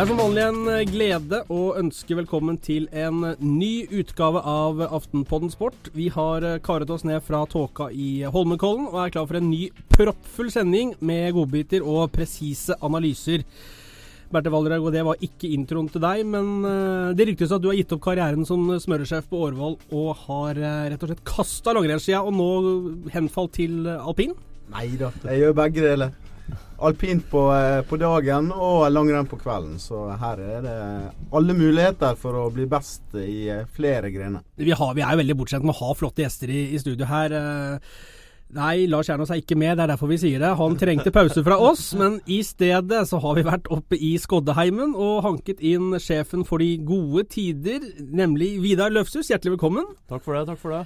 Det er som vanlig en glede å ønske velkommen til en ny utgave av Aftenpodden Sport. Vi har karet oss ned fra tåka i Holmenkollen og er klar for en ny proppfull sending med godbiter og presise analyser. Berthe Valdrag, og det var ikke introen til deg, men eh, det ryktes at du har gitt opp karrieren som smøresjef på Årvoll og har eh, rett og slett kasta langrennsskia og nå henfalt til alpin? Nei da, jeg gjør begge deler. Alpint på, eh, på dagen og langrenn på kvelden. Så her er det alle muligheter for å bli best i eh, flere grener. Vi, har, vi er jo veldig bortskjemt med å ha flotte gjester i, i studio her. eh. Nei, Lars Kjernås er ikke med, det er derfor vi sier det. Han trengte pause fra oss, men i stedet så har vi vært oppe i Skoddeheimen og hanket inn sjefen for de gode tider, nemlig Vidar Løfshus. Hjertelig velkommen. Takk for det. takk for det.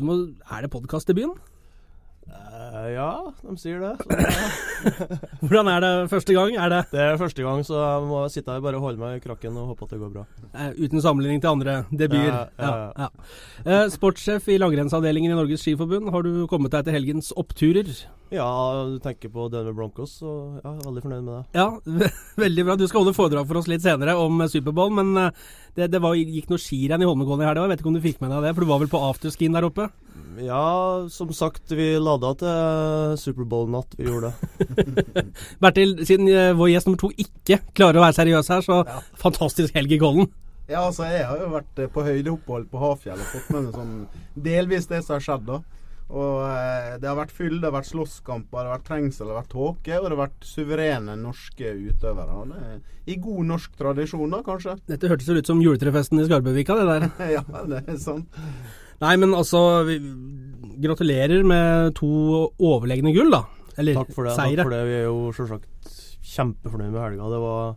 Må, er det podkastdebuten? Eh, ja, de sier det. Så, ja. Hvordan er det første gang? Er det Det er første gang, så jeg må sitte her bare holde meg i krakken og håpe at det går bra. Uh, uten sammenligning til andre debuter? Ja, ja, ja. Eh, sportssjef i langrennsavdelingen i Norges Skiforbund, har du kommet deg til helgens oppturer? Ja, du tenker på Denver Broncos, så ja, jeg er veldig fornøyd med det. Ja, veldig bra. Du skal holde foredrag for oss litt senere om Superbowl, men eh, det, det var, gikk noe skirenn i Holmenkollen i helga. Jeg vet ikke om du fikk med deg det, for du var vel på afterskien der oppe? Ja, som sagt, vi lada til Superbowl-natt. Vi gjorde det. Bertil, siden eh, vår gjest nummer to ikke klarer å være seriøs her, så fantastisk helg i Kollen. Ja, altså jeg har jo vært eh, på høydeopphold på Hafjell og fått med meg sånn delvis det som har skjedd, da. Og eh, det har vært fyll, det har vært slåsskamper, det har vært trengsel, det har vært tåke, og det har vært suverene norske utøvere. Og det er I god norsk tradisjon, da, kanskje. Dette hørtes jo ut som juletrefesten i Skarbøvika, det der. ja, det er sant. Nei, men altså vi, Gratulerer med to overlegne gull, da. Eller Takk for det. seire. Takk for det. Vi er jo selvsagt kjempefornøyd med helga. Det var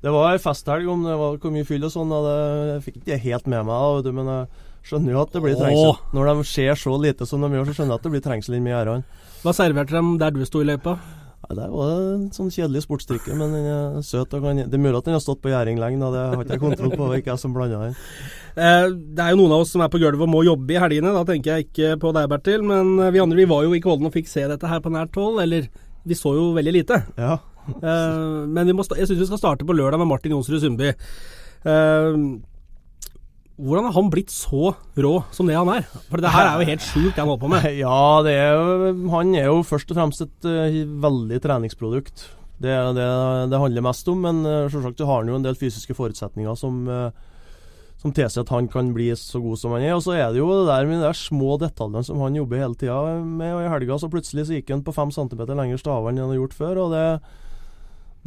det var ei festhelg, om det var hvor mye fyll og sånn. det, Jeg fikk ikke det helt med meg, da, vet du, men jeg skjønner jo at det blir trengsel. Åh. Når de ser så lite som de gjør, så skjønner jeg at det blir trengsel inni gjerdene. Hva serverte de der du sto i løypa? Nei, Det var en sånn kjedelig sportsdrikke, men den er søt. og kan, Det er mulig at den har stått på gjæring lenge, da. det har ikke jeg kontroll på. Det er ikke jeg som blanda den. Eh, det er jo noen av oss som er på gulvet og må jobbe i helgene. Da tenker jeg ikke på deg, Bertil. Men eh, vi andre vi var jo i Kollen og fikk se dette her på nært hold. Eller vi så jo veldig lite. Ja. Eh, men vi må sta jeg syns vi skal starte på lørdag med Martin Jonsrud Sundby. Eh, hvordan har han blitt så rå som det han er? For det her er jo helt sjukt det han holder på med. Ja, er jo, han er jo først og fremst et uh, veldig treningsprodukt. Det er det det handler mest om, men uh, selvsagt har han jo en del fysiske forutsetninger som, uh, som tilsier at han kan bli så god som han er. Og så er det jo det der med de små detaljene som han jobber hele tida med. Og i helga så plutselig så gikk han på fem centimeter lengre staver enn han har gjort før. og det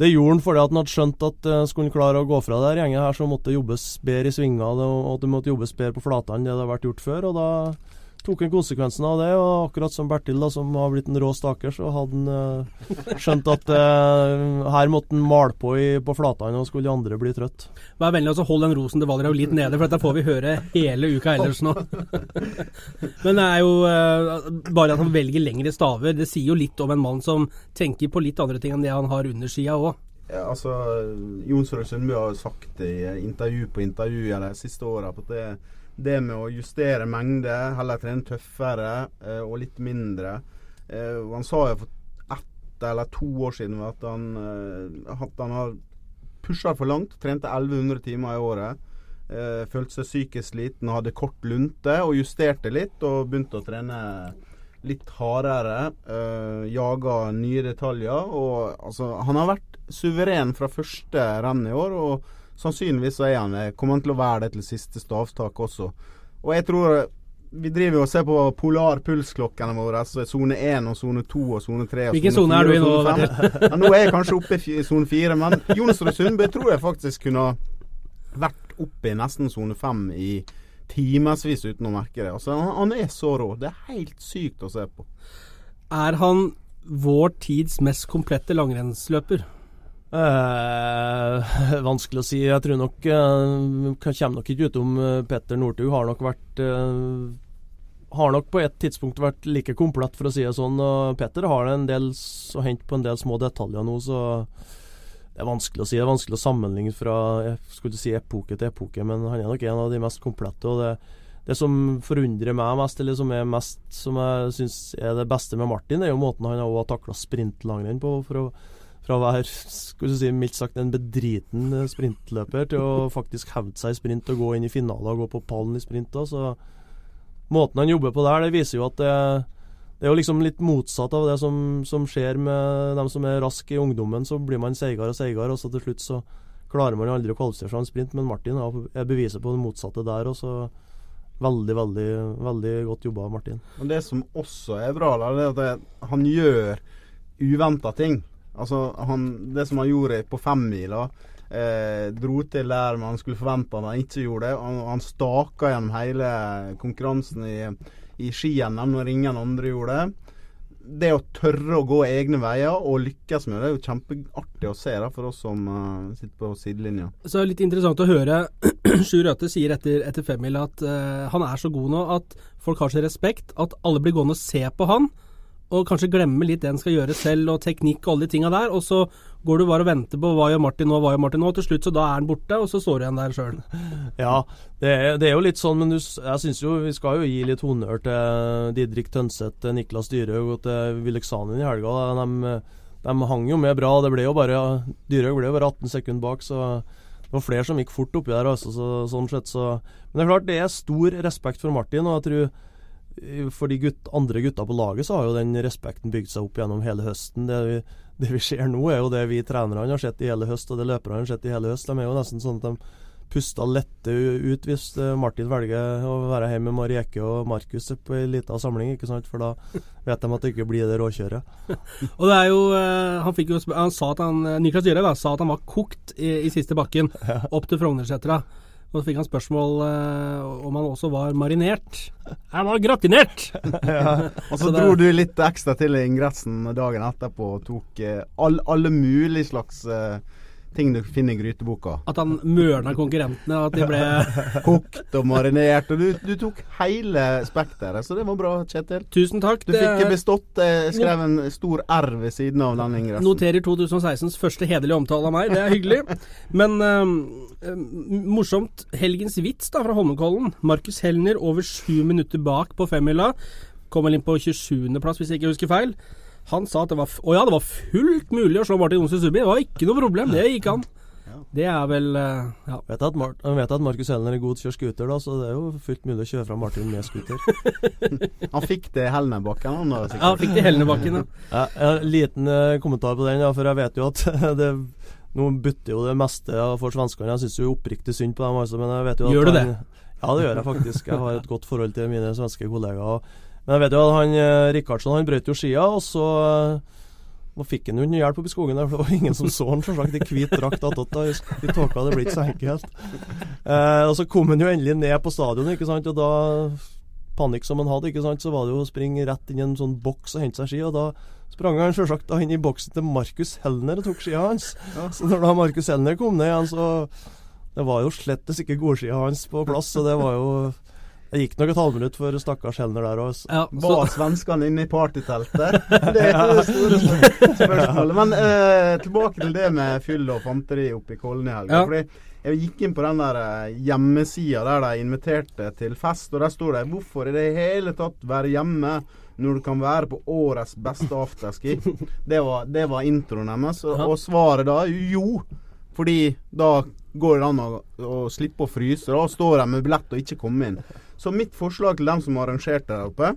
det gjorde han fordi at han hadde skjønt at uh, skulle han klare å gå fra det gjengen her, så måtte det jobbes bedre i svinga, og at det måtte jobbes bedre på flatene enn det har vært gjort før. og Da tok han konsekvensen av det, og akkurat som Bertil, da, som har blitt en rå staker, så hadde han uh, skjønt at uh, her måtte han male på i, på flatene, og skulle de andre bli trøtt. Vær vennlig og hold den rosen til Valderhaug litt nede, for dette får vi høre hele uka ellers nå. Men det er jo uh, bare at han velger lengre staver. Det sier jo litt om en mann som tenker på litt andre ting enn det han har under skia òg. Ja, altså, Jonsrud Sundby har jo sagt det i intervju på intervju de siste åra at det, det med å justere mengde, heller trene tøffere eh, og litt mindre eh, Han sa jo for ett eller to år siden at han, eh, at han har pusha for langt. Trente 1100 timer i året. Følte seg psykisk sliten og hadde kort lunte, og justerte litt og begynte å trene litt hardere. Uh, jaga nye detaljer. Og altså, han har vært suveren fra første renn i år, og sannsynligvis så er han. Kommer han til å være det til siste stavtak også. Og jeg tror vi driver og ser på polarpulsklokkene våre. Altså sone 1 og sone 2 og sone 3. Hvilken sone er du i nå? ja, nå er jeg kanskje oppe i sone 4, men Jonsrud Sundby tror jeg faktisk kunne vært oppe i nesten sone 5 i timevis uten å merke det. Altså, han, han, er så rå. Det er helt sykt å se på. Er han vår tids mest komplette langrennsløper? Eh, vanskelig å si. Jeg tror nok eh, Kommer nok ikke utom eh, Petter Northug. Har nok vært eh, Har nok på et tidspunkt vært like komplett, for å si det sånn. Og Petter har en del å hente på en del små detaljer nå, så det er vanskelig å si. Det er vanskelig å sammenligne fra jeg skulle si epoke til epoke, men han er nok en av de mest komplette. og det, det som forundrer meg mest, eller som er mest Som jeg syns er det beste med Martin, er jo måten han har takla sprintlangrenn på. For å, fra å være du si, mildt sagt en bedriten sprintløper til å faktisk hevde seg i sprint og gå inn i finalen og gå på pallen i sprint. Så Måten han jobber på der, det viser jo at det, det er jo liksom litt motsatt av det som, som skjer med dem som er raske i ungdommen. Så blir man seigere og seigere, og så til slutt så klarer man aldri å kvalifisere seg en sprint. Men Martin er beviset på det motsatte der. og så Veldig, veldig veldig godt jobba, Martin. Og Det som også er bra, det er at han gjør uventa ting. Altså, han, Det som han gjorde på femmila, eh, dro til der man skulle forvente at han ikke gjorde det. Han, han staka gjennom hele konkurransen i i ski-NM når ingen andre gjorde det. Det å tørre å gå egne veier og lykkes med det, er jo kjempeartig å se da, for oss som uh, sitter på sidelinja. Så det er litt interessant å høre Sjur Røthe sier etter, etter femmila at uh, han er så god nå at folk har så respekt at alle blir gående og se på han og kanskje glemme litt det en skal gjøre selv, og teknikk og alle de tinga der. Og så går du bare og venter på hva gjør Martin nå, hva gjør Martin nå. Til slutt så da er han borte, og så står du igjen der sjøl. Ja, det er, det er, jo litt sånn, men du, jeg syns jo vi skal jo gi litt honnør til Didrik Tønseth, Niklas Dyrhaug og til Vileksanen i helga. De, de, hang jo med bra. Det ble jo bare Dyrhaug ble jo bare 18 sekunder bak, så det var flere som gikk fort oppi der. Altså, så, sånn sett, så. Men det er klart, det er stor respekt for Martin. og jeg tror for de gutt, andre gutta på laget så har jo den respekten bygd seg opp gjennom hele høsten. Det vi, det vi ser nå, er jo det vi trenerne har sett i hele høst, og det løperne har sett i hele høst. De er jo nesten sånn at de puster lette ut hvis eh, Martin velger å være hjemme med Marieke og Markus på ei lita samling, ikke sant? for da vet de at det ikke blir det råkjøret. og det er jo, eh, Han jo, han sa at han, Niklas Dyrhaug sa at han var kokt i, i siste bakken, opp til Frognersetra. Og så fikk han spørsmål uh, om han også var marinert. Han var gratinert! ja. Og så, så dro du litt ekstra til i ingressen dagen etterpå og tok uh, all, alle mulige slags uh, ting du finner i gryteboka. At han mørna konkurrentene, at de ble Kokt og marinert. Og du, du, tok hele spekteret, så det var bra, Kjetil. Tusen takk. Du fikk bestått. Jeg skrev en stor R ved siden av den ingressen. Noterer 2016s første hederlige omtale av meg, det er hyggelig. Men uh, morsomt. Helgens vits da fra Holmenkollen. Markus Helner over sju minutter bak på femmila. Kom vel inn på 27.-plass, hvis jeg ikke husker feil. Han sa at det var, å ja, det var fullt mulig å slå Martin Johnsen Subi. Det var ikke noe problem, det gikk an. Det er vel uh, ja. Vet at Mar vet at Markus Helner er god til å kjøre scooter, da, så det er jo fullt mulig å kjøre fra Martin med scooter. han fikk det i Helnebakken, han da? Sikkert. Ja, han fikk det i Helnebakken, ja. ja. En liten uh, kommentar på den, ja, for jeg vet jo at det nå bytter jo det meste for svenskene. Jeg syns jo oppriktig synd på dem, altså, men jeg vet jo at Gjør du det? ja, det gjør jeg faktisk. Jeg har et godt forhold til mine svenske kollegaer. Men jeg vet jo at han eh, Rikardsson han brøt jo skia, og så og eh, fikk han jo hjelp oppi skogen der, for det var ingen som så han selvsagt i hvit drakt attåt. I tåka, det blir ikke så enkelt. Eh, og så kom han jo endelig ned på stadionet, ikke sant, og da panikk som han hadde, ikke sant, så var det jo å springe rett inn i en sånn boks og hente seg ski. og da sprang han selvsagt inn i boksen til Markus Helner og tok skia hans. Så når da Markus Helner kom ned igjen, så Det var jo slettes ikke godskia hans på plass, så det var jo det gikk nok et halvminutt for stakkars Helner der òg. Ja, var svenskene inne i partyteltet? Det er det store spørsmålet. Men eh, tilbake til det med fyll og fanteri oppe i Kollen i helga. Ja. jeg gikk inn på den der eh, hjemmesida der de inviterte til fest, og der står det 'Hvorfor i det hele tatt være hjemme?' når du kan være på årets beste afterski. Det var, det var introen deres. Og, og svaret da jo, Fordi da går det an å, å slippe å fryse. Da står de med billett og ikke komme inn. Så mitt forslag til dem som arrangerte der oppe,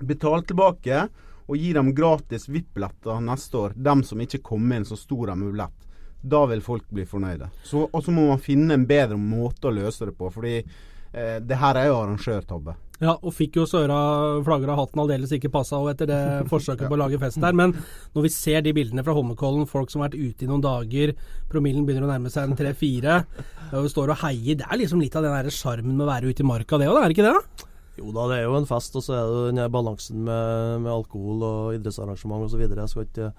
betal tilbake og gi dem gratis VIP-billetter neste år. Dem som ikke kom inn, så sto de billett. Da vil folk bli fornøyde. Og så må man finne en bedre måte å løse det på. Fordi eh, det her er jo arrangørtabbe. Ja, og fikk jo Søra flagger av hatten aldeles ikke passa og etter det forsøket på å lage fest der. Men når vi ser de bildene fra Holmenkollen, folk som har vært ute i noen dager, promillen begynner å nærme seg en tre-fire, og står og heier, det er liksom litt av den sjarmen med å være ute i marka, det òg, er det ikke det? Jo da, det er jo en fest, og så er det den balansen med, med alkohol og idrettsarrangement osv. Jeg skal ikke,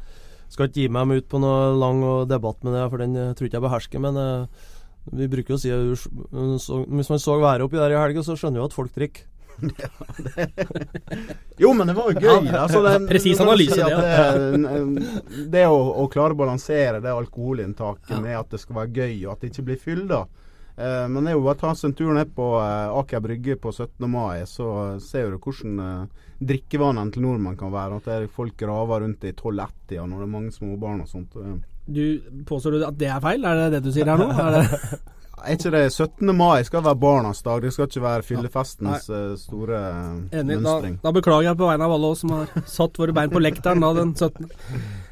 skal ikke gi meg ut på noe lang debatt med det, for den tror ikke jeg behersker. Men uh, vi bruker jo å si at hvis man så været oppi der i helga, så skjønner jo at folk drikker. Ja, jo, men det var jo gøy. Altså, Presis analyse, si det. Det, å, å, klare å balansere det alkoholinntaket ja. med at det skal være gøy, og at det ikke blir fyll, da. Eh, men det er jo bare å ta seg en tur ned på eh, Aker Brygge på 17. mai, så ser du hvordan eh, drikkevanene til nordmenn kan være. At det er folk graver rundt i 12-1-tida når det er mange småbarn og sånt. Du Påstår du at det er feil? Er det det du sier her nå? Er det er ikke det 17. mai skal være barnas dag? Det skal ikke være fyllefestens ja. uh, store Enig. mønstring. Da, da, beklager jeg på vegne av alle oss som har satt våre bein på lekteren da den 17.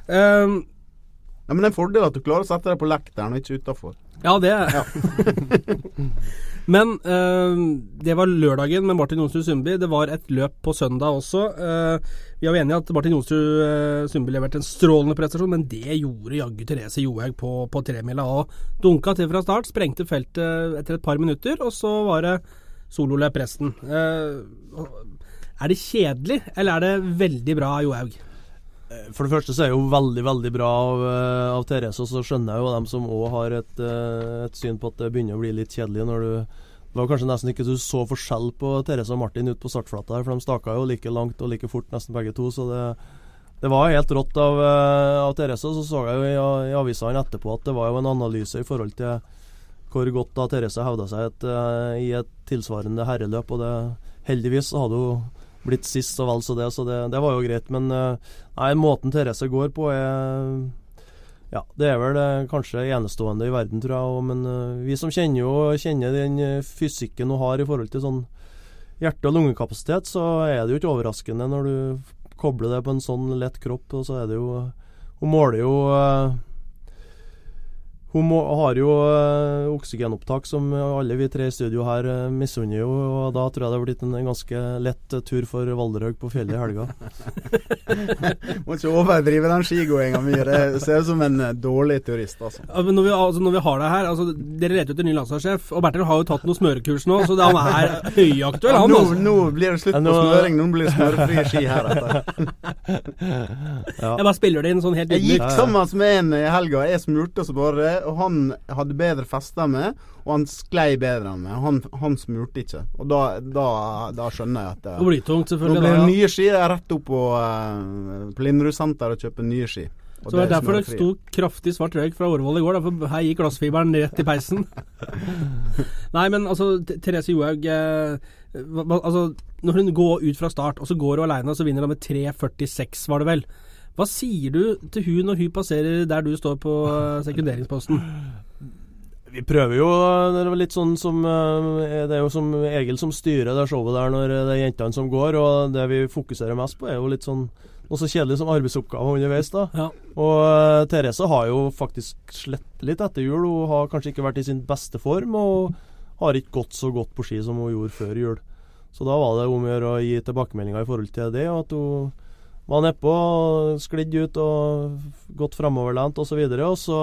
Um, ja, men det er en fordel at du klarer å sette deg på lekteren og ikke utafor. Ja, det er ja. Men uh, det var lørdagen med Martin Jonsrud Sundby. Det var et løp på søndag også. Uh, vi er jo enige at Martin Jonsrud uh, Sundby leverte en strålende prestasjon, men det gjorde jaggu Therese Johaug på, på tremila òg. Dunka til fra start, sprengte feltet etter et par minutter, og så var det sololøp resten. er det kjedelig, eller er det veldig bra Johaug? Eh, for det første så er det jo veldig veldig bra av, eh, av Therese, og så skjønner jeg jo dem som òg har et, eh, et, syn på at det begynner å bli litt kjedelig når du Det var kanskje nesten ikke du så forskjell på Therese og Martin ute på startflata her, for de staka jo like langt og like fort nesten begge to, så det, det var helt rått av, av Therese. Og så så jeg jo i, i avisene etterpå at det var jo en analyse i forhold til hvor godt da Therese hevda seg et, i et tilsvarende herreløp, og det heldigvis hadde hun blitt sist og vel så det, så det, det var jo greit. Men eh, nei, måten Therese går på er ja, det er vel eh, kanskje enestående i verden, tror jeg. Men uh, vi som kjenner jo kjenner den fysikken hun har i forhold til sånn hjerte- og lungekapasitet, så er det jo ikke overraskende når du kobler det på en sånn lett kropp. Og så er det jo Hun måler jo hun må, har jo ø, oksygenopptak som alle vi tre i studio her øh, misunner jo, og da tror jeg det har blitt en ganske lett tur for Valderhaug på fjellet i helga. må ikke overdrive den skigåinga mi. Det ser ut som en dårlig turist, altså. Ja, men når vi, altså, når vi, har deg her altså, Dere leter etter ny landslagssjef, og Bertil har jo tatt noen smørekurs nå, så han er høyaktuell, han. Nå, altså. nå, blir det slutt på smøring, nå blir det smørefrie ski her ja. Jeg bare spiller det inn sånn helt Jeg gikk sammen med en i helga, jeg smurte så bare og han hadde bedre fester med, og han sklei bedre enn meg. Han, han smurte ikke. Og da, da, da skjønner jeg at det, det blir tungt, selvfølgelig. Nå blir det nye ski. Jeg er rett opp på, uh, på Linderud senter og kjøper nye ski. Og så det er derfor det sto kraftig svart røyk fra Årvoll i går. For her gikk glassfiberen rett i peisen. Nei, men altså, Therese Johaug eh, altså, Når hun går ut fra start, og så går hun alene, og så vinner hun med 3,46, var det vel. Hva sier du til hun når hun passerer der du står på eh, sekunderingsposten? Vi prøver jo Det er litt sånn som eh, Det er jo som Egil som styrer det showet der når det er jentene som går, og det vi fokuserer mest på, er jo litt sånn noe så kjedelig som arbeidsoppgaver underveis. da. Ja. Og uh, Therese har jo faktisk slett litt etter jul. Hun har kanskje ikke vært i sin beste form, og har ikke gått så godt på ski som hun gjorde før jul. Så da var det om å gjøre å gi tilbakemeldinger i forhold til det, og at hun var nedpå, sklidd ut og gått framoverlent osv. Og, så og så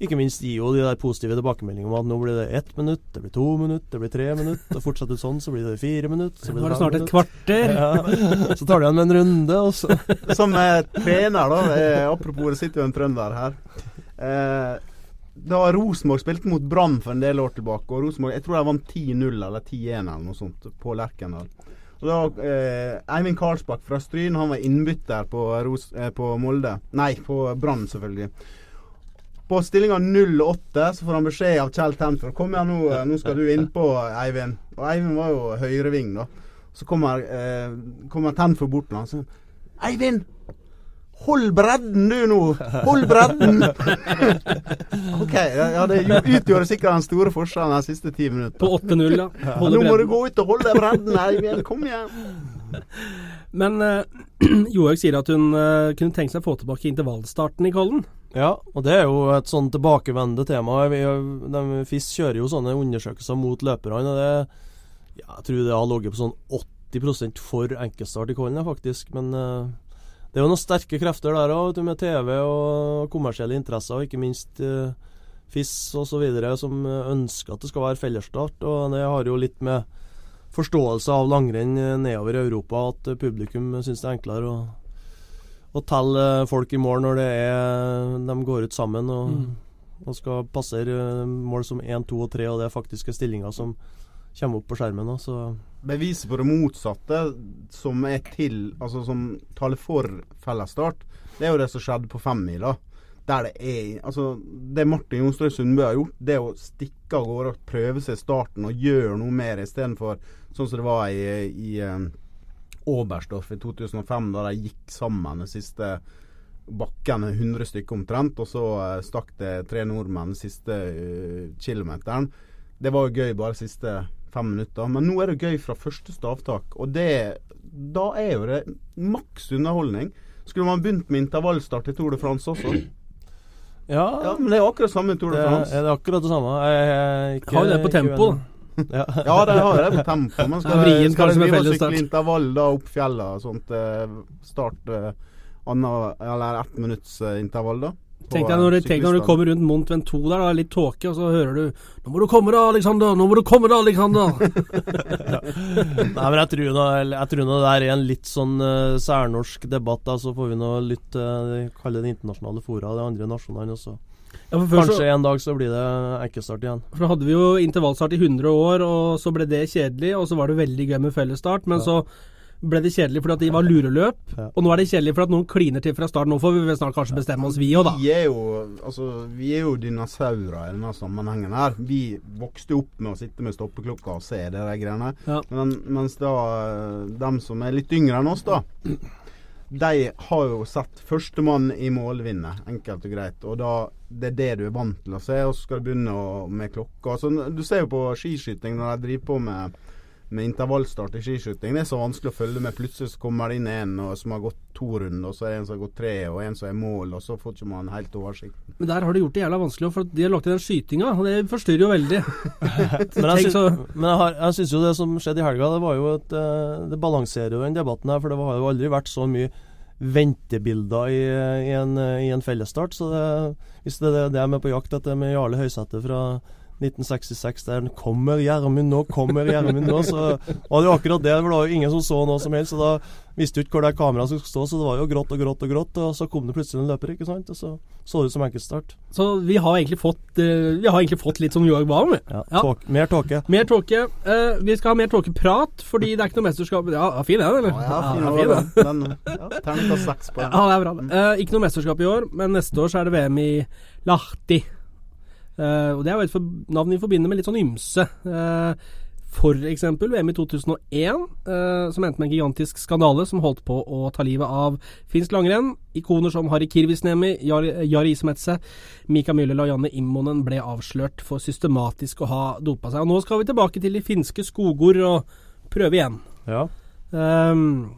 ikke minst gir jo de der positive tilbakemeldingene om at nå blir det ett minutt, det blir to minutt, det blir tre minutt, og fortsetter sånn, så blir det fire minutt. Så blir det, det snart et kvarter. Ja. Så tar du igjen med en runde, og så Som eh, trener, da, eh, apropos det sitter jo en trønder her. Eh, da Rosenborg spilte mot Brann for en del år tilbake, og Rosenborg jeg tror de vant 10-0 eller 10-1 eller noe sånt på Lerkendal. Og da, eh, Eivind Karlsbakk fra Stryn han var innbytter på, Ros, eh, på Molde. Nei, på Brann, selvfølgelig. På stillinga 08 så får han beskjed av Kjell Tenfor Kom igjen, nå, eh, nå skal du innpå, Eivind. Og Eivind var jo høyreving, da. Så kommer, eh, kommer Tenfor bort til ham og sier Eivind! Hold bredden, du, nå! Hold bredden! OK. Ja, det utgjorde sikkert den store forskjellen de siste ti minuttene. På 8-0, ja. Holde Nå må du gå ut og holde bredden, her. Kom igjen. Men uh, Johaug sier at hun uh, kunne tenkt seg å få tilbake intervallstarten i Kollen. Ja, og det er jo et sånn tilbakevendende tema. Vi, de, FIS kjører jo sånne undersøkelser mot løperne, og det ja, Jeg tror det har ligget på sånn 80% for enkeltstart i Kollen, faktisk. Men eh, det er jo noen sterke krefter der òg, med TV og kommersielle interesser, og ikke minst uh, FIS osv., som eh, ønsker at det skal være fellesstart. Og det har jo litt med forståelse av langrenn eh, nedover i Europa at publikum syns det er enklere å å telle folk i mål når det er de går ut sammen og, og skal passere mål som 1, 2 og 3, og det er faktiske stillinger som kommer opp på skjermen. nå, så Beviset på det motsatte, som er til Altså som taler for fellesstart, det er jo det som skjedde på femmila. Der det er Altså, det Martin Jonstrøy Sundbø har gjort, det å stikke av gårde og prøve seg i starten og gjøre noe mer istedenfor sånn som det var i, i eh, Oberstdorf i 2005, da de gikk sammen de siste bakkene, 100 stykker omtrent, og så eh, stakk det tre nordmenn den siste eh, kilometeren. Det var jo gøy bare siste fem minutter, men nå er det gøy fra første stavtak. Og det Da er jo det maks underholdning. Skulle man begynt med intervallstart i Tour de France også? Ja, Ja, men det er akkurat samme Tour det de er, Det er akkurat det samme. Jeg, jeg, ikke, Har jo det på tempo. Ja. Ja, det har jeg på tempo. Men skal, vrien de, skal drive og sykle intervall da opp fjellet og sånt? eh, Start eh, anna, eller ett minutts eh, intervall, da? Tenk deg når, du- når du kommer rundt Mont Ventoux der, da, litt tåke, og så hører du 'Nå må du komme da, Alexander! Nå må du komme da, Alexander!' Nei, men jeg tror, nå, jeg tror nå det er en litt sånn uh, særnorsk debatt. Da, så får vi nå lytte til de kaller det internasjonale fora, de andre nasjonene også. Ja, for før så- Kanskje en dag så blir det enkeltstart igjen. For da hadde vi jo intervallstart i 100 år, og så ble det kjedelig, og så var det veldig gøy med fellesstart, men så ble det kjedelig fordi at de var lureløp, Ja. og nå er det kjedelig for at noen kliner til fra start. Nå får vi vel snart kanskje bestemme oss, vi òg, da. Vi er jo altså, vi er jo dinosaurer i denne sammenhengen her. Vi vokste opp med å sitte med stoppeklokka og se det der greiene. Ja. Men, mens da eh, dem som er litt yngre enn oss, da de har jo sett førstemann i mål vinne, enkelt og greit. Og da det er det du er vant til å se, og så skal du begynne å, med klokka. Så, du ser jo på skiskyting når de driver på med, med intervallstart i skiskyting. Det er så vanskelig å følge med. Plutselig så kommer det inn en og, som har gått to runder, og så er det en som har gått tre, og en som er i mål, og så får ikke man helt oversikt. Men der har de gjort det jævla vanskelig, for de har lagt inn den skytinga, og det forstyrrer jo veldig. Men jeg, syns, jo det som skjedde i helga, det var jo at eh, Det balanserer jo den debatten her, for det har jo aldri vært så mye ventebilder i, i, en, i en fellesstart. Så det, hvis det er det jeg er med på jakt etter med Jarle Høysæter fra 1966 der den 'Kommer Gjermund nå, kommer Gjermund nå', så var det jo akkurat det. For det var jo ingen som så noe som helst. Så da visste du ikke hvor det kameraet skulle stå, så det var jo grått og grått og grått. Og så kom det plutselig en løper, ikke sant. Og så så det ut som enkeltstart. Så vi har egentlig fått, eh, vi har egentlig fått litt som Johaug ba om, vi. Ja, Ja. mer tåke. Mer tåke. Uh, vi skal ha mer tåkeprat, fordi det er ikke noe mesterskap Ja, ja, fin den, eller? Ja, fin, ja, ja, den. den. den ja, Terningkast seks på den. Ja, det er bra. det. Eh, ikke noe mesterskap i år, men neste år så er det VM i Lahti. Eh, og Det er jo et navn vi forbinder med litt sånn ymse. Eh, for eksempel VM i 2001, eh, som endte med en gigantisk skandale som holdt på å ta livet av finsk langrenn. Ikoner som Harry Kirvisnemi, Jari, Ismetse, Mika Myhrlela og Janne Immonen ble avslørt for systematisk å ha dopa seg. Og Nå skal vi tilbake til de finske skogord og prøve igjen. Ja. Ehm,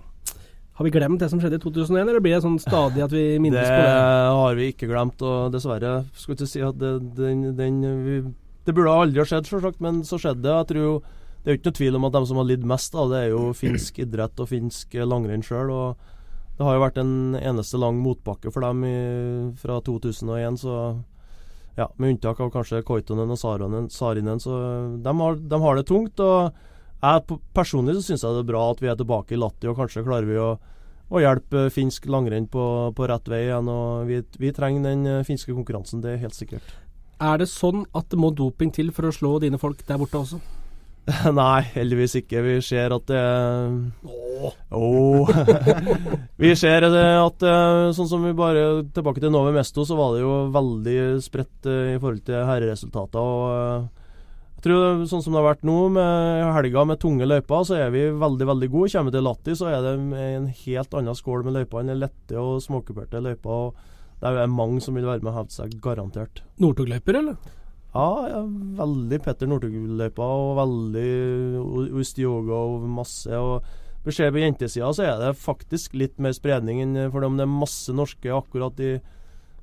har vi glemt det som skjedde i 2001, eller blir det sånn stadig at vi minnes Det på det? Det har vi ikke glemt, og dessverre skulle ikke si at det, den, den vi, Det burde aldri ha skjedd, selvsagt, men så skjedde det. Jeg tror jo Det er jo ikke noe tvil om at de som har lidd mest av det, er jo finsk idrett og finsk langrenn sjøl. Det har jo vært en eneste lang motbakke for dem i, fra 2001, så ja, med unntak av kanskje Koitonen og Sarinen, så de har, de har det tungt. og jeg, personlig så syns jeg det er bra at vi er tilbake i Latti, og kanskje klarer vi å å hjelpe finsk langrenn på, på rett vei igjen. og Vi, vi trenger den eh, finske konkurransen, det er helt sikkert. Er det sånn at det må doping til for å slå dine folk der borte også? Nei, heldigvis ikke. Vi ser at det Åh. vi ser at eh, sånn som vi bare Tilbake til Nove Mesto, så var det jo veldig spredt eh, i forhold til herreresultater. og eh, Jeg tror Sånn som det har vært nå, med helga med tunge løyper, så er vi veldig veldig gode. Kommer vi til Latti, så er det en helt annen skål med løyper enn lette og småkuperte løyper. og Det er mange som vil være med og hevde seg, garantert. Northug-løyper, eller? Ja, ja, veldig Petter Northug-løypa og veldig Ustioga og masse. og Beskjed på jentesida så er det faktisk litt mer spredning enn for dem. det er masse norske akkurat i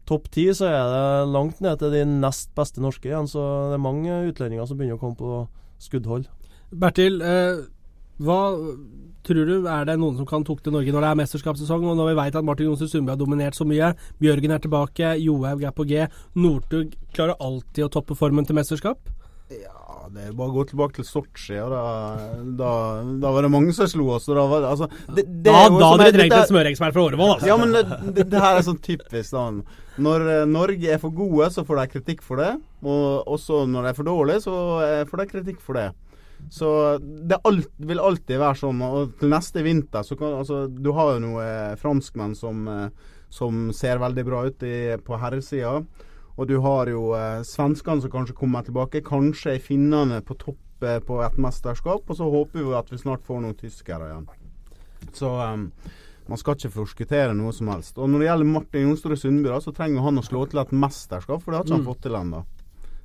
topp ti, så er det langt ned til de nest beste norske igjen. Så det er mange utlendinger som begynner å komme på skuddhold. Bertil, eh, hva tror du er det noen som kan tukte Norge når det er mesterskapssesong, og når vi vet at Martin Johnsen Sundby har dominert så mye, Bjørgen er tilbake, Johaug er på G, Northug klarer alltid å toppe formen til mesterskap? Ja, det er bare å gå tilbake til Sotsji. Da, da, da, var det mange som slo oss. Da var, altså, det, det da da hadde dere trengt en smøreekspert fra Årevoll, altså. Ja, men det, det, det, her er sånn typisk. da Når uh, Norge er for gode, så får de kritikk for det. Og også når de er for dårlige, så uh, får de kritikk for det. Så det alt, vil alltid være sånn. Og til neste vinter så kan altså, Du har jo noen uh, franskmenn som, som ser veldig bra ut i, på herresida. Og du har jo eh, svenskene som kanskje kommer tilbake. Kanskje er finnene på topp eh, på et mesterskap. Og så håper vi at vi snart får noen tyskere igjen. Så um, man skal ikke forskuttere noe som helst. Og når det gjelder Martin Jonsrud Sundby, så trenger han å slå til et mesterskap, for det har ikke mm. han fått til ennå.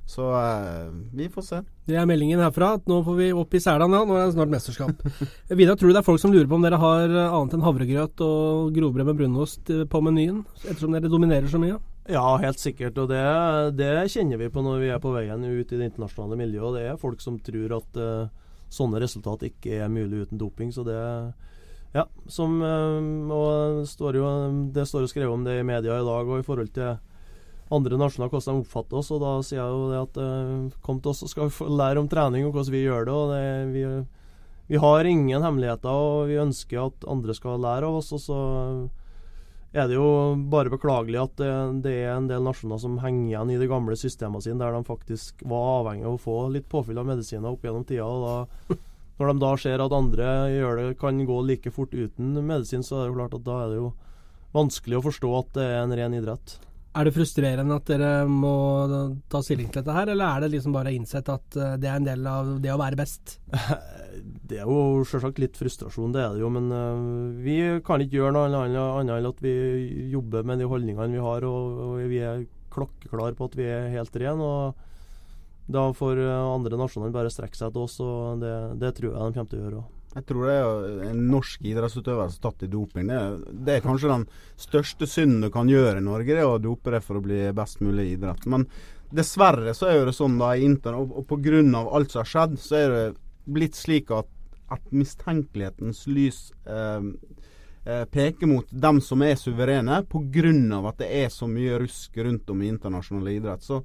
Så eh, vi får se. Det er meldingen herfra. at Nå får vi opp i selene, ja. Nå er det snart mesterskap. Vidar, tror du det er folk som lurer på om dere har annet enn havregrøt og grovbrød med brunost på menyen, ettersom dere dominerer så mye? Ja, helt sikkert. Og det, det, kjenner vi på når vi er på veien ut i det internasjonale miljøet. og Det er folk som tror at uh, sånne resultat ikke er mulig uten doping. Så det Ja, som uh, Og står jo, det står jo skrevet om det i media i dag og i forhold til andre nasjoner, hvordan de oppfatter oss. Og da sier jeg jo det at uh, kom til oss, så skal få lære om trening og hvordan vi gjør det. og det, vi, vi har ingen hemmeligheter, og vi ønsker at andre skal lære av oss. og så er det jo bare beklagelig at det, det, er en del nasjoner som henger igjen i de gamle systemene sine, der de faktisk var avhengig av å få litt påfyll av medisiner opp gjennom tida. og da, Når de da ser at andre gjør det, kan gå like fort uten medisin, så er det jo klart at da er det jo vanskelig å forstå at det er en ren idrett. Er det frustrerende at dere må ta stilling til dette her, eller er det liksom bare innsett at eh, det er en del av det å være best? Det er jo selvsagt litt frustrasjon, det er det jo. Men uh, vi kan ikke gjøre noe annet enn at vi jobber med de holdningene vi har, og, og vi er klokkeklare på at vi er helt rene. og Da får eh, andre nasjoner bare strekke seg til oss, og det, det tror jeg de kommer til å gjøre. Jeg tror det er en norsk idrettsutøver som tatt i doping. Det det er, kanskje den største synden du kan gjøre i Norge, det å dope det for å bli best mulig i idrett. Men dessverre så er det sånn da i internett, og, og pga. alt som har skjedd, så er det blitt slik at, at mistenkelighetens lys eh, eh, peker mot dem som er suverene, pga. at det er så mye rusk rundt om i internasjonal idrett. Så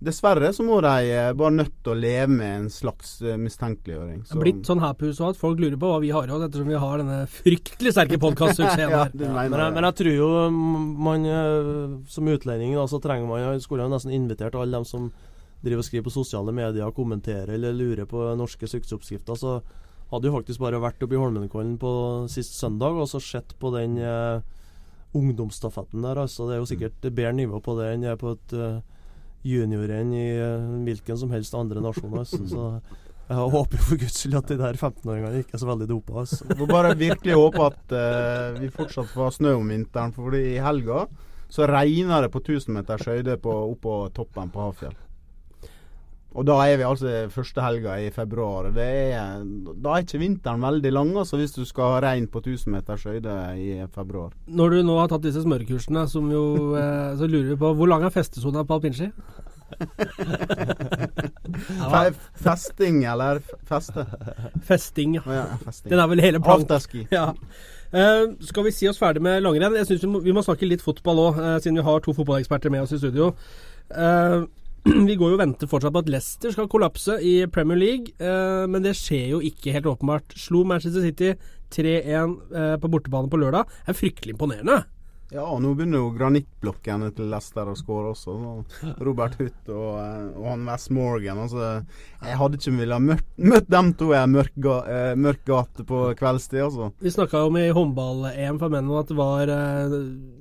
Dessverre så må de eh, bare nødt til å leve med en slags eh, mistenkeliggjøring. Så. Det er blitt sånn herpus òg at folk lurer på hva vi har i oss, ettersom vi har denne fryktelig sterke podkastsuksessen ja, men, men, jeg tror jo man eh, som utlending da, så trenger man Skulle jo nesten invitert alle dem som driver og skriver på sosiale medier og kommenterer eller lurer på norske suksessoppskrifter. Så hadde jo faktisk bare vært oppe i Holmenkollen på sist søndag og så sett på den eh, ungdomsstafetten der. altså Det er jo sikkert bedre nivå på det enn det er på et eh, junioren i uh, hvilken som helst andre nasjon. Altså. Så jeg håper for guds skyld at de der 15-åringene ikke er så veldig dopa. Altså. Får bare virkelig håpe at uh, vi fortsatt får snø om vinteren, for i helga så regner det på 1000 meters høyde oppå toppen på Hafjell. Og da er vi altså første helga i februar. Er, da er ikke vinteren veldig lang, altså, hvis du skal ha regn på 1000 meters høyde i februar. Når du nå har tatt disse smørekursene, som jo, eh, så lurer vi på hvor lang er festesona på alpinski? festing, eller feste? Festing, ja. ja festing. Den er vel hele plank. Ja. Uh, skal vi si oss ferdig med langrenn? Jeg synes vi må, vi må snakke litt fotball òg, uh, siden vi har to fotballeksperter med oss i studio. Uh, vi går jo og venter fortsatt på at Leicester skal kollapse i Premier League, eh, men det skjer jo ikke helt åpenbart. Slo Manchester City 3-1 eh, på bortebane på lørdag. Det er fryktelig imponerende. Ja, og nå begynner jo granittblokkene til Leicester å skåre også. Så Robert Hutt og, eh, og han West Morgan. Altså, jeg hadde ikke villet møtt, møtt dem to i en mørk, eh, mørk gate på kveldstid, altså. Vi snakka om i håndball-EM for menn at det var eh,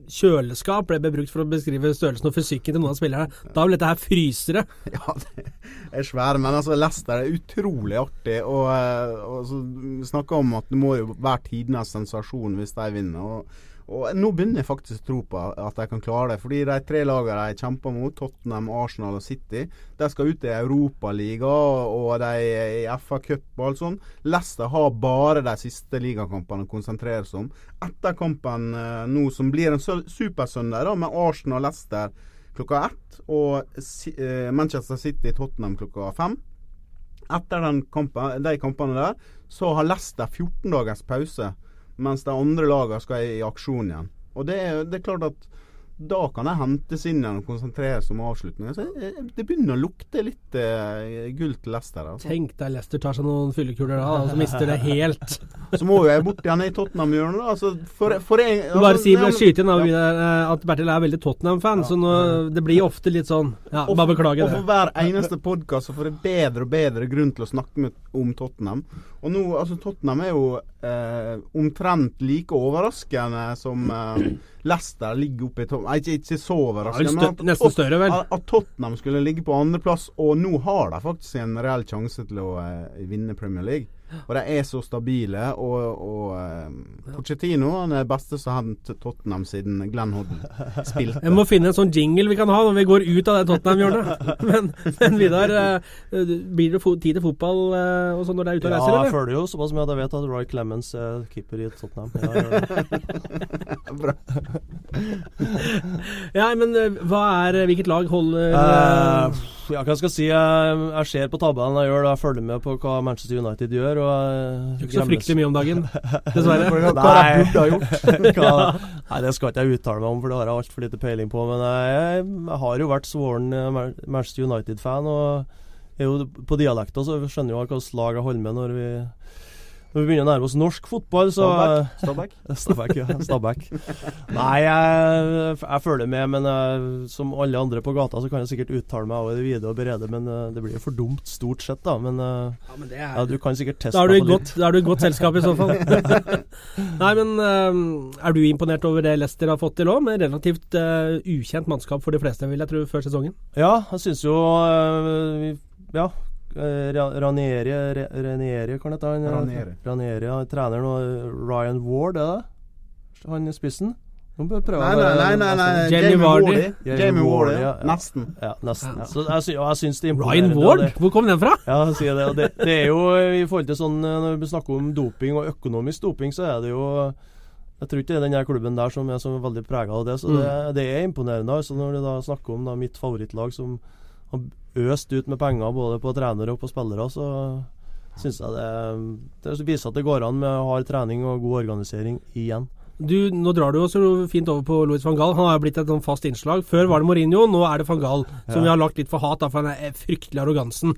kjøleskap ble brukt for å beskrive størrelsen og fysikken til noen av spillerne. Da ble dette her frysere. Ja, det er svære. Men altså, Leicester er utrolig artig. Og, og så snakka om at det må jo være tidenes sensasjon hvis de vinner. Og, og nå begynner jeg faktisk å tro på at de kan klare det. Fordi de tre lagene de kjemper mot, Tottenham, Arsenal og City, de skal ut i Europaligaen og de er i FA-cup og alt sånt. Leicester har bare de siste ligakampene å konsentrere seg om. Etter kampen eh, nå som blir en supersøndag da, med Arsenal og Leicester klokka ett, og eh, Manchester City-Tottenham klokka fem. Etter kampen, de kampene der, så har Leicester 14 dagers pause, mens de andre lagene skal i aksjon igjen. Og det, er- det er klart at da kan de hentes inn igjen og konsentrere seg om avslutningen. Så det begynner å lukte litt eh, gull til Lester. Altså. Tenk deg Lester tar seg noen fyllekuler da, og så mister det helt. Så må jo jeg bort igjen i Tottenham-hjørnet. Altså, Jeg Bare altså, si, ja, skyte inn ja. Eh, at Bertil er veldig Tottenham-fan, så nå, det blir ofte litt sånn Ja, Og bare beklager beklager Og det. for hver eneste podkast får jeg bedre og bedre grunn til å snakke med, om Tottenham. Og nå, altså Tottenham er jo eh, omtrent like overraskende som eh, Leicester ligger oppe i toppen. Nei, ikke, ikke så Ja, overraskende. stø- at nesten større, vel? At, at Tottenham skulle ligge på andreplass, og nå har de faktisk en reell sjanse til å eh, vinne Premier League. Og de er så stabile, og, og eh, Pochettino han er beste som har til Tottenham siden Glenn Hodden spilte. Jeg må finne en sånn jingle vi kan ha når vi går ut av det Tottenham-hjørnet. Men, men Vidar, eh, blir det tid til fotball eh, og sånn når det er ute og Ja, reiser, jeg eller? følger jo såpass med at jeg vet at Roy Clemens er keeper i Tottenham. Ja, ja. Ja, men eh, hva er Hvilket lag holder uh, eh, ja, hva skal jeg si? Jeg, jeg ser på tabellen jeg gjør, jeg følger med på hva Manchester United gjør. Og jeg Ikke så fryktelig mye om dagen, dessverre. Hva jeg burde ha gjort. hva, nei, det skal ikke jeg uttale meg om, for det har jeg altfor lite peiling på. Men jeg, jeg har jo vært svoren eh, Manchester United-fan, og er jo på dialekta så skjønner jo hvilket lag jeg holder med når vi når vi begynner å nærme oss norsk fotball, så Stabæk. Stabæk, ja. Stabæk. Nei, jeg, jeg følger med, men jeg, som alle andre på gata så kan jeg sikkert uttale meg over det vide og berede, men eh, det blir jo for dumt stort sett, da. Men, eh, Ja, men det ja, er du kan sikkert teste er, meg på godt, da er du i godt selskap i så fall. Nei, men eh, er du imponert over det Leicester har fått til òg, med relativt uh, ukjent mannskap for de fleste, vil jeg tro, før sesongen? Ja, jeg syns jo eh, Ja. Eh, Ra- Ranieri, Ranieri kan det hete? han, Ranieri. Ranieri han trener nå Ryan Ward, er det? Han i spissen? Nei, nei, nei, nei, nei. Jamie Jamie Wardy. Jamie Wardy, ja. Nesten. Ja, nesten. Ja. Så jeg, sy jeg syns det Ryan. Ward? Hvor kom den fra? Ja, sier det. Det, det er jo i forhold til sånn eh, Når vi snakker om doping og økonomisk doping, så er det jo Jeg tror ikke det er den her klubben der som er så veldig prega av det. Så det, det er imponerende. Altså når du da snakker om da mitt favorittlag som har øst ut med penger både på trenere og på spillere, så syns jeg det, det viser at det går an med hard trening og god organisering igjen. Du, Nå drar du også fint over på Louis van Gaal. Han har blitt et sånn fast innslag. Før var det Mourinho, nå er det van Gaal. Som vi har lagt litt for hat, for han er fryktelig arrogansen.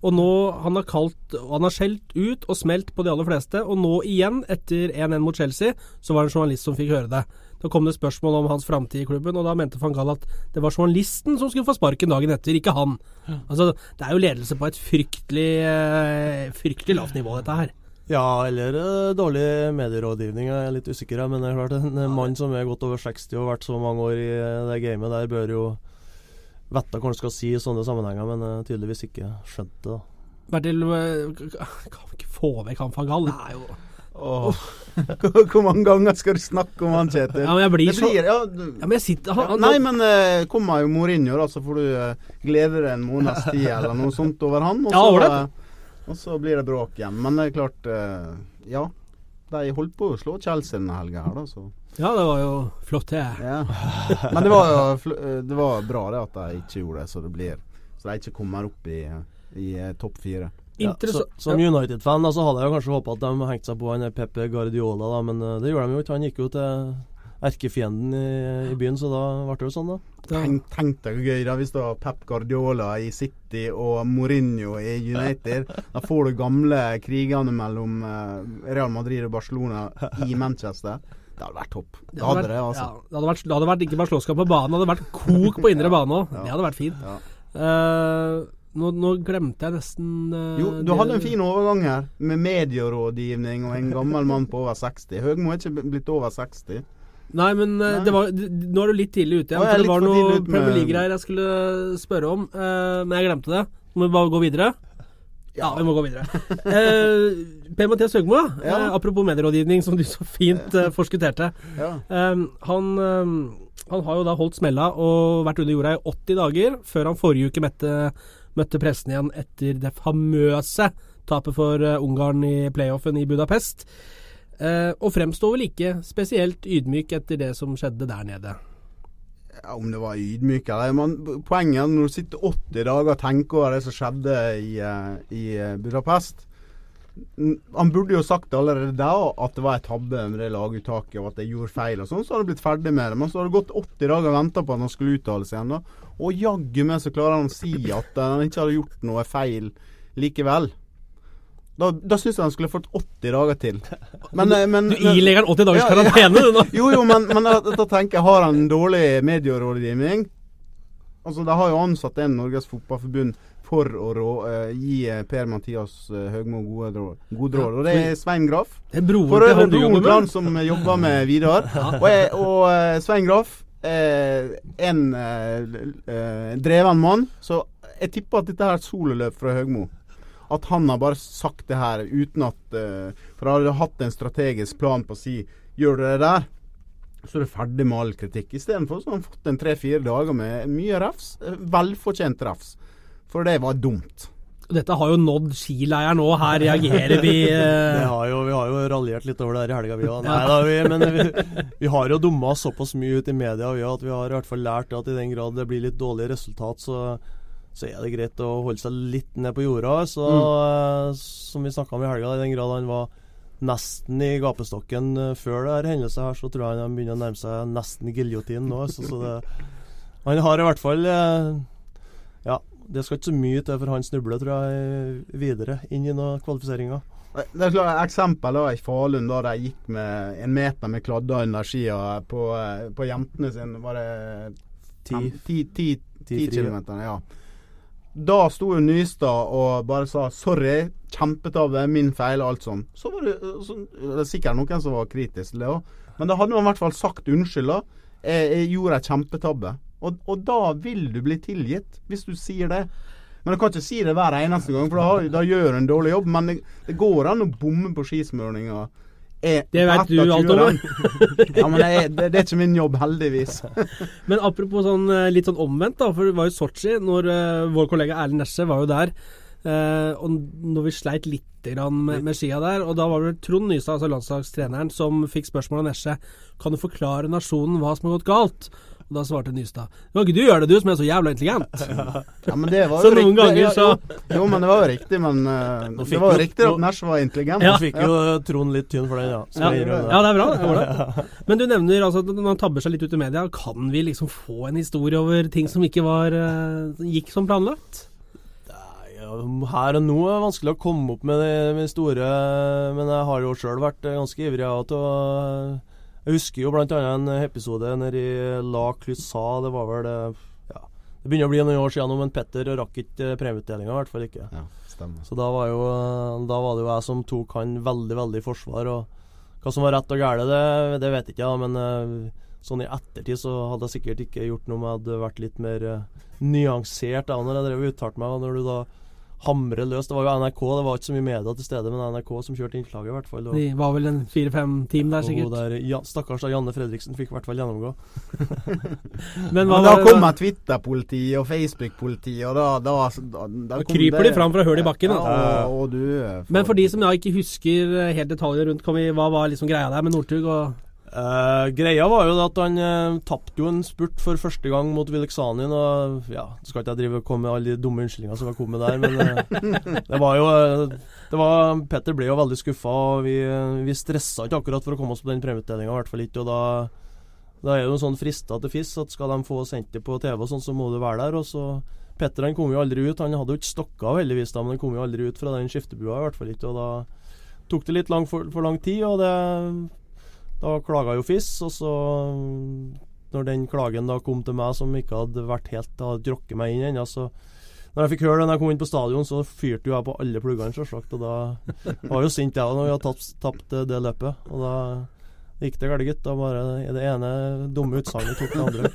Og nå Han har kalt Han har skjelt ut og smelt på de aller fleste. Og nå igjen, etter 1-1 mot Chelsea, så var det en journalist som fikk høre det. Da kom det spørsmål om hans framtid i klubben, og da mente van Gaal at det var journalisten som skulle få sparken dagen etter, ikke han. Altså, Det er jo ledelse på et fryktelig, eh, fryktelig lavt nivå, dette her. Ja, eller eh, dårlig medierådgivning. Jeg er litt usikker, men det er klart en mann som er godt over 60 og har vært så mange år i eh, det gamet der, bør jo vite hva han skal si i sånne sammenhenger, men tydeligvis ikke skjønt det. da. Bertil, kan vi ikke få vekk han fra Gall? Det er jo Åh. Hvor mange ganger skal du snakke om han, Kjetil? Ja, men jeg blir Det så blir, ja, du, Ja, men jeg sitter han, han, Nei, men eh, kommer jo Mourinho, da, så får du uh, glede deg en måneds tid eller noe sånt over han. Og Ja, så, eh, og så blir det bråk igjen. Men det er klart uh, Ja. De holdt på å slå Chelsea denne helga her, da, så Ja, det var jo flott, det. ja. Men det var Det var bra det at de ikke gjorde det, så det blir Så de ikke kommer opp i, i topp fire. Ja, så, som United-fan da, så hadde jeg jo kanskje håpa at de hengte seg på han Pepe Guardiola, da, men eh, det gjorde de jo ikke. Han gikk jo til erkefienden i, i byen, så da ble det jo sånn, da. Tenk, tenk deg hvor gøy da hvis du har Pep Guardiola i City og Mourinho i United. Da får du gamle krigene mellom eh, Real Madrid og Barcelona i Manchester. Det hadde vært topp. Det Det hadde det, altså. ja, det, hadde vært, det hadde vært ikke bare slåsskamp på banen, det hadde vært kok på indre bane òg. Det hadde vært fint. Ja. Eh, nå, nå glemte jeg nesten uh, Jo, du hadde en fin overgang her, med medierådgivning og en gammel mann på over 60. Høgmo er ikke blitt over 60. Nei, men eh, Nei. det var, nå er du litt tidlig ute igjen. Ja, det var noe Premier League-greier jeg skulle spørre om, uh, men jeg glemte det. Må vi bare gå videre? Ja, vi må gå videre. Per-Mathias Høgmo, ja. Apropos medierådgivning, som du så fint forskutterte. Ja. Han, han har jo da holdt smella og vært under jorda i 80 dager, før han forrige uke møtte, møtte pressen igjen etter det famøse tapet for eh, Ungarn i playoffen i Budapest. Eh, og fremstår vel ikke spesielt ydmyk etter det som skjedde der nede. Ja, om det var ydmyk eller Poenget er når du sitter 80 dager og tenker over det som skjedde i, eh, i Budapest Han burde jo sagt allerede da at det var en tabbe med det laguttaket, og at jeg gjorde feil og sånn. Så hadde det blitt ferdig med det. Men så har det gått 80 dager og venta på at han skulle uttale seg igjen. da. Og jaggu meg så klarer han å si at eh, han ikke hadde gjort noe feil likevel. Da, da syns jeg han skulle fått 80 dager til. Men, eh, men, Du ilegger han 80 dagers karantene, du nå! jo, jo, men, men da, da tenker jeg, har han en dårlig medierådgivning? Altså, De har jo ansatt en Norges Fotballforbund for å rå, uh, gi eh, Per-Mathias uh, Høgmo gode råd. Gode råd. Og det er Svein Graff. Det er broren til broren til han som eh, jobber med Vidar. Og, jeg- og uh, Svein Graff, eh, en eh, eh, dreven mann. Så jeg tipper at dette her er et sololøp fra Høgmo. At han har bare sagt det her uten at eh, For han hadde hatt en strategisk plan på å si Gjør du det der, så er du ferdig med all kritikk. Istedenfor så har han fått en tre-fire dager med mye refs. eh, Velfortjent refs. For det var dumt. Dette har jo nådd skileieren nå. Her reagerer vi. Vi eh, har jo, vi har jo raljert litt over det her i helga, vi òg. Nei da, vi, men vi, vi har jo dumma såpass mye ut i media vi, at vi har i hvert fall lært at i den grad det blir litt dårlig resultat, så, så er det greit å holde seg litt ned på jorda. Så mm. Som vi snakka om i helga, i den grad han var nesten i gapestokken eh, før det her hendelsen her, så tror jeg han begynner å nærme seg nesten giljotin nå. Så, så det, han har i hvert fall eh, Ja, det skal ikke så mye til for han snubler, tror jeg, videre inn i noen kvalifiseringer. Det er klart, eksempel da i Falun, da de gikk med en meter med kladder under skia på, eh, på jentene sine. Var det Ti. fem- ti, ti, Ti ti fri, ja. Da sto jo Nystad og bare sa 'sorry, kjempetabbe, min feil', og alt sånn. Så var det, så, det er sikkert noen som var kritisk til det òg, men da hadde man i hvert fall sagt unnskyld. da. Jeg, jeg gjorde en kjempetabbe. Og, og da vil du bli tilgitt, hvis du sier det. Men du kan ikke si det hver eneste gang, for da, da gjør du en dårlig jobb. Men det, det går an å bomme på skismøringa. Eh, Det vet du alt om, ja, men det er, det, det er ikke min jobb, heldigvis. Men apropos sånn eh, litt sånn omvendt, da. For det var jo Sotsji, når eh, vår kollega Erlend Nesje var jo der. Uh, og når vi sleit litt med, med skia der, og da var det Trond Nystad, altså landslagstreneren, som fikk spørsmål av Nesje Kan du forklare nasjonen hva som har gått galt. Og da svarte Nystad Kan ikke du gjøre det, du som er så jævla intelligent? Ja, men det var Så jo noen riktig. så Ja, jo, jo, men det var jo riktig. Men uh, det var jo jo- riktig at Nash var intelligent. Ja. Nå fikk jo Trond litt tynn for den, ja. Ja, det. ja, det er bra. Det det. Men du nevner altså at når han tabber seg litt ut i media, kan vi liksom få en historie over ting som ikke var uh, gikk som planlagt? Ja, her og nå er det vanskelig å komme opp med de, med store Men jeg har jo sjøl vært eh, ganske ivrig av til å Jeg husker jo bl.a. en episode nede i La Clusa. Det var vel eh, ja, Det begynner å bli noen år siden men Petter rakk ikke premieutdelinga, i hvert fall ikke. Ja, stemmer. Så da var, jo, eh, da var det jo jeg som tok han veldig, veldig i forsvar. Og hva som var rett og galt, det, det vet jeg ikke, ja, men eh, sånn i ettertid så hadde jeg sikkert ikke gjort noe med jeg hadde vært litt mer eh, nyansert da når jeg drev og uttalte meg. Og når du da hamrer løs Det var jo NRK, det var ikke så mye media til stede, men NRK som kjørte innslaget, i hvert fall. Og, De var vel en fire-fem team der, og sikkert. der, ja, stakkars da, Janne Fredriksen fikk i hvert fall gjennomgå. Men hva da kommer Twitter-politiet og Facebook-politiet, og da, da, da, da kryper kryper de fram fra høre i bakken. Ja, og, og du for Men for de som da ikke husker eh, helt detaljer rundt, kan vi, hva var liksom greia der med Northug? og Eh, greia var jo at han uh, tapte jo en spurt for første gang mot Vileksanin. Og ja, skal ikke jeg drive og komme med alle de dumme unnskyldningene som har kommet der, men uh, det var jo det var, Petter ble jo veldig skuffa, og vi, vi stressa ikke akkurat for å komme oss på den premieutdelinga, i hvert fall ikke. Og da, da er det jo sånn frista til fiss at skal de få sendt det på TV, og sånn, så må du være der. Og så Petter han kom jo aldri ut. Han hadde jo ikke stokka av, heldigvis, da, men han kom jo aldri ut fra den skiftebua, i hvert fall ikke. Og da tok det litt lang for, for lang tid, og det Da klaga jo FIS, og så Når den klagen da kom til meg, som ikke hadde vært helt hadde drukket meg inn ennå, så når jeg fikk høre det når jeg kom inn på stadion, så fyrte jeg på alle pluggene, selvsagt. Og da var jo sint, jeg òg, når vi hadde tapt, tapt det løpet. Og da gikk det galt, gitt. Da bare i det ene dumme utsagnet tok det andre.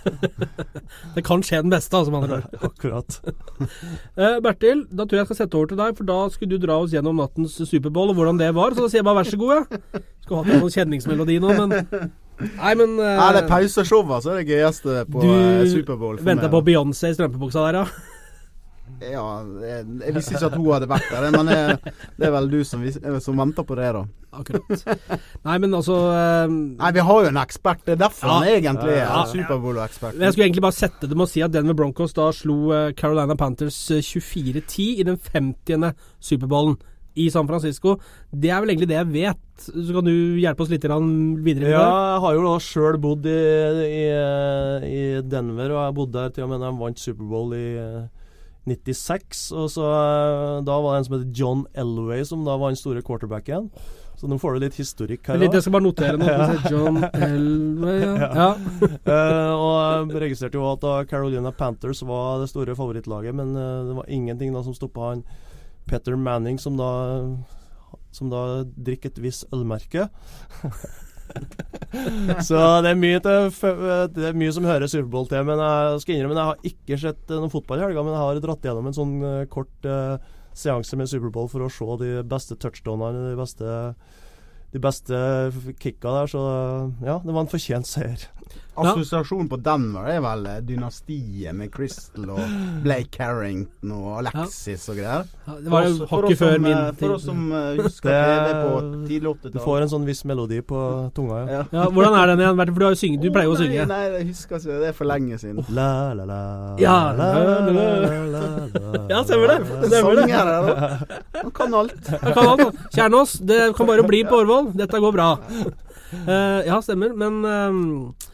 Det kan skje den beste, altså. Man Akkurat. Eh, Bertil, da tror jeg jeg skal sette over til deg, for da skulle du dra oss gjennom nattens Superbowl og hvordan det var. Så da sier jeg bare vær så god, jeg. Skulle hatt en sånn kjenningsmelodi nå, men Nei, men uh, Nei, det er pauseshow, altså. det gøyeste på Du eh, Superbowl. Du venta på. Beyoncé i strømpebuksa der, ja? Ja, jeg, jeg visste ikke at hun hadde vært der, men jeg, det er vel du som, eh, som venter på det, da. Akkurat. Nei, men altså um, Nei, vi har jo en ekspert. Det er derfor Ja. han egentlig er Ja. Superbowl-ekspert. Jeg skulle egentlig bare sette det med å si at Denver Broncos da slo eh, Carolina Panthers eh, 24-10 i den 50. Superbowlen i San Francisco. Det er vel egentlig det jeg vet. Så kan du hjelpe oss litt grann videre? Ja, jeg har jo da sjøl bodd i, i, i Denver, og jeg bodde der til og med da de vant Superbowl i eh, 96. Og så eh, Da var det en som heter John Elway som da var den store quarterbacken. Så nå får du litt historikk her. Da. jeg skal bare notere noe. ja. John Elway, ja. Eh, og jeg registrerte jo at Carolina Panthers var det store favorittlaget, men uh, det var ingenting da som stoppa han Petter Manning, som da som da drikker et visst ølmerke. Så det er, mye til, det er mye som hører Superbowl til. Men jeg skal innrømme jeg har ikke sett eh, noen fotball i helga, men jeg har dratt gjennom en sånn kort eh, seanse med Superbowl for å se de beste touchdownene, de beste de beste kicka der, så ja, det var en fortjent seier. Assosiasjonen på Denver er vel eh, dynastiet med Crystal og Blake Carrington og Alexis og greier. Ja, det var jo hakket før min eh, tid. For oss som eh, husker Det- TV på tidlig Du 80-tall. får en sånn viss melodi på tunga, ja. ja. Ja, hvordan er den igjen? For du, har jo synge, du pleier jo å synge. Nei, nei, jeg husker ikke. Det er for lenge siden. La, la, la, Ja, la, la, la. Ja, stemmer det. Stemmer det. Han kan alt. Jeg kan alt. Kjernås, det kan bare bli på Årvoll. Dette går bra. Uh, ja, stemmer. Men uh,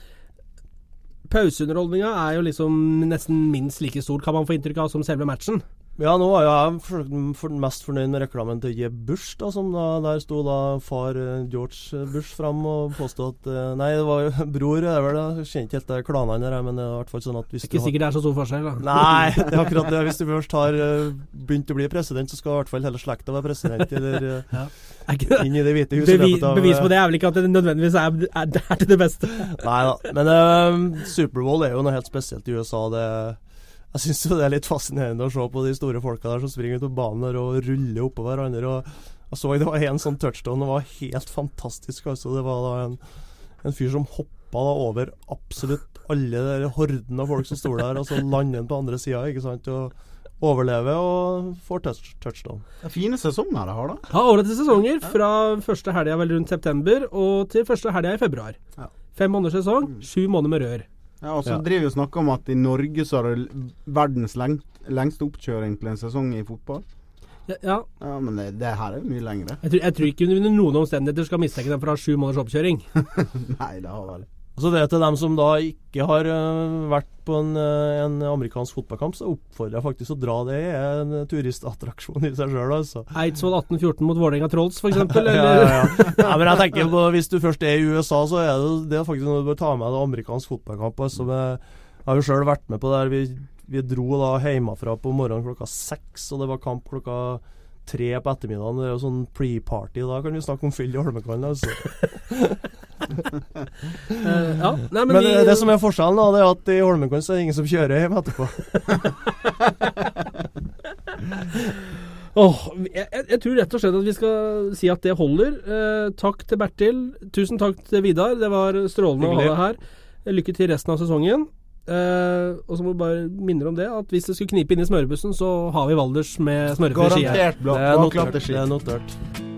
pauseunderholdninga er jo liksom nesten minst like stor, kan man få inntrykk av, som selve matchen. Ja, nå var jeg mest fornøyd med reklamen til Jeb Bush, da, som da, der sto da far eh, George Bush fram og påstod at eh, Nei, det var jo bror, det er vel det. Kjenner ikke helt klanene der, men det er i hvert fall sånn at hvis Ikke du har sikkert det er så stor forskjell, da. Nei, det er akkurat det. Hvis du først har eh, begynt å bli president, så skal i hvert fall hele slekta være president, eller ja. Ikke det? inn i Det hvite huset. i Bevi, av, bevis på eh, det er vel ikke at det nødvendigvis er, er, er til det beste. Nei da. Men uh, Superbowl er jo noe helt spesielt i USA. Det, jeg syns jo det er litt fascinerende å se på de store folka der som springer ut på banen der og ruller oppå hverandre. Og jeg så det var en sånn touchdown, det var helt fantastisk. altså. Det var da en, en fyr som hoppa da over absolutt alle de horden av folk som sto der, og så lander han på andre sida, ikke sant. Og overlever og får touch, touchdown. Det er fine sesonger det har, da. Ja, årets sesonger fra første helga vel rundt september og til første helga i februar. Ja. Fem måneders sesong, sju måneder med rør. Ja, og så Ja. driver vi og snakker om at i Norge så har det verdens lengt, lengste oppkjøring til en sesong i fotball. Ja, ja. Ja, men det, det her er jo mye lengre. Jeg, tror, jeg tror ikke under noen omstendigheter skal mistenke dem for å ha sju måneders oppkjøring. Nei, det har vel Så det til dem som da ikke har øh, vært på en, øh, en amerikansk fotballkamp, så oppfordrer jeg faktisk å dra. Det er en turistattraksjon i seg sjøl, altså. Eidsvoll 1814 mot Vålerenga Trolls, f.eks. Ja, ja, ja. Nei, men jeg tenker på Hvis du først er i USA, så er det, det er faktisk noe du bør ta med deg amerikansk fotballkamp. Altså, jeg har jo sjøl vært med på det. Vi, vi dro da hjemmefra på morgenen klokka seks, og det var kamp klokka tre på ettermiddagen. Det er jo sånn pre-party. Da kan vi snakke om fyll i Holmenkollen. Altså. Eh, ja. Nei, men, Men, vi, eh, det som er forskjellen, da, det er at i Holmenkollen så er det ingen som kjører hjem etterpå. oh, jeg, jeg, tror rett og slett at vi skal si at det holder. Eh, takk til Bertil. Tusen takk til Vidar. Det var strålende å ha deg her. Lykke til resten av sesongen. Eh, og så må vi bare minne om det at hvis det skulle knipe inn i smørebussen, så har vi Valdres med smørefri skier. Garantert blå- Det er blåklapp notert. Det er notert.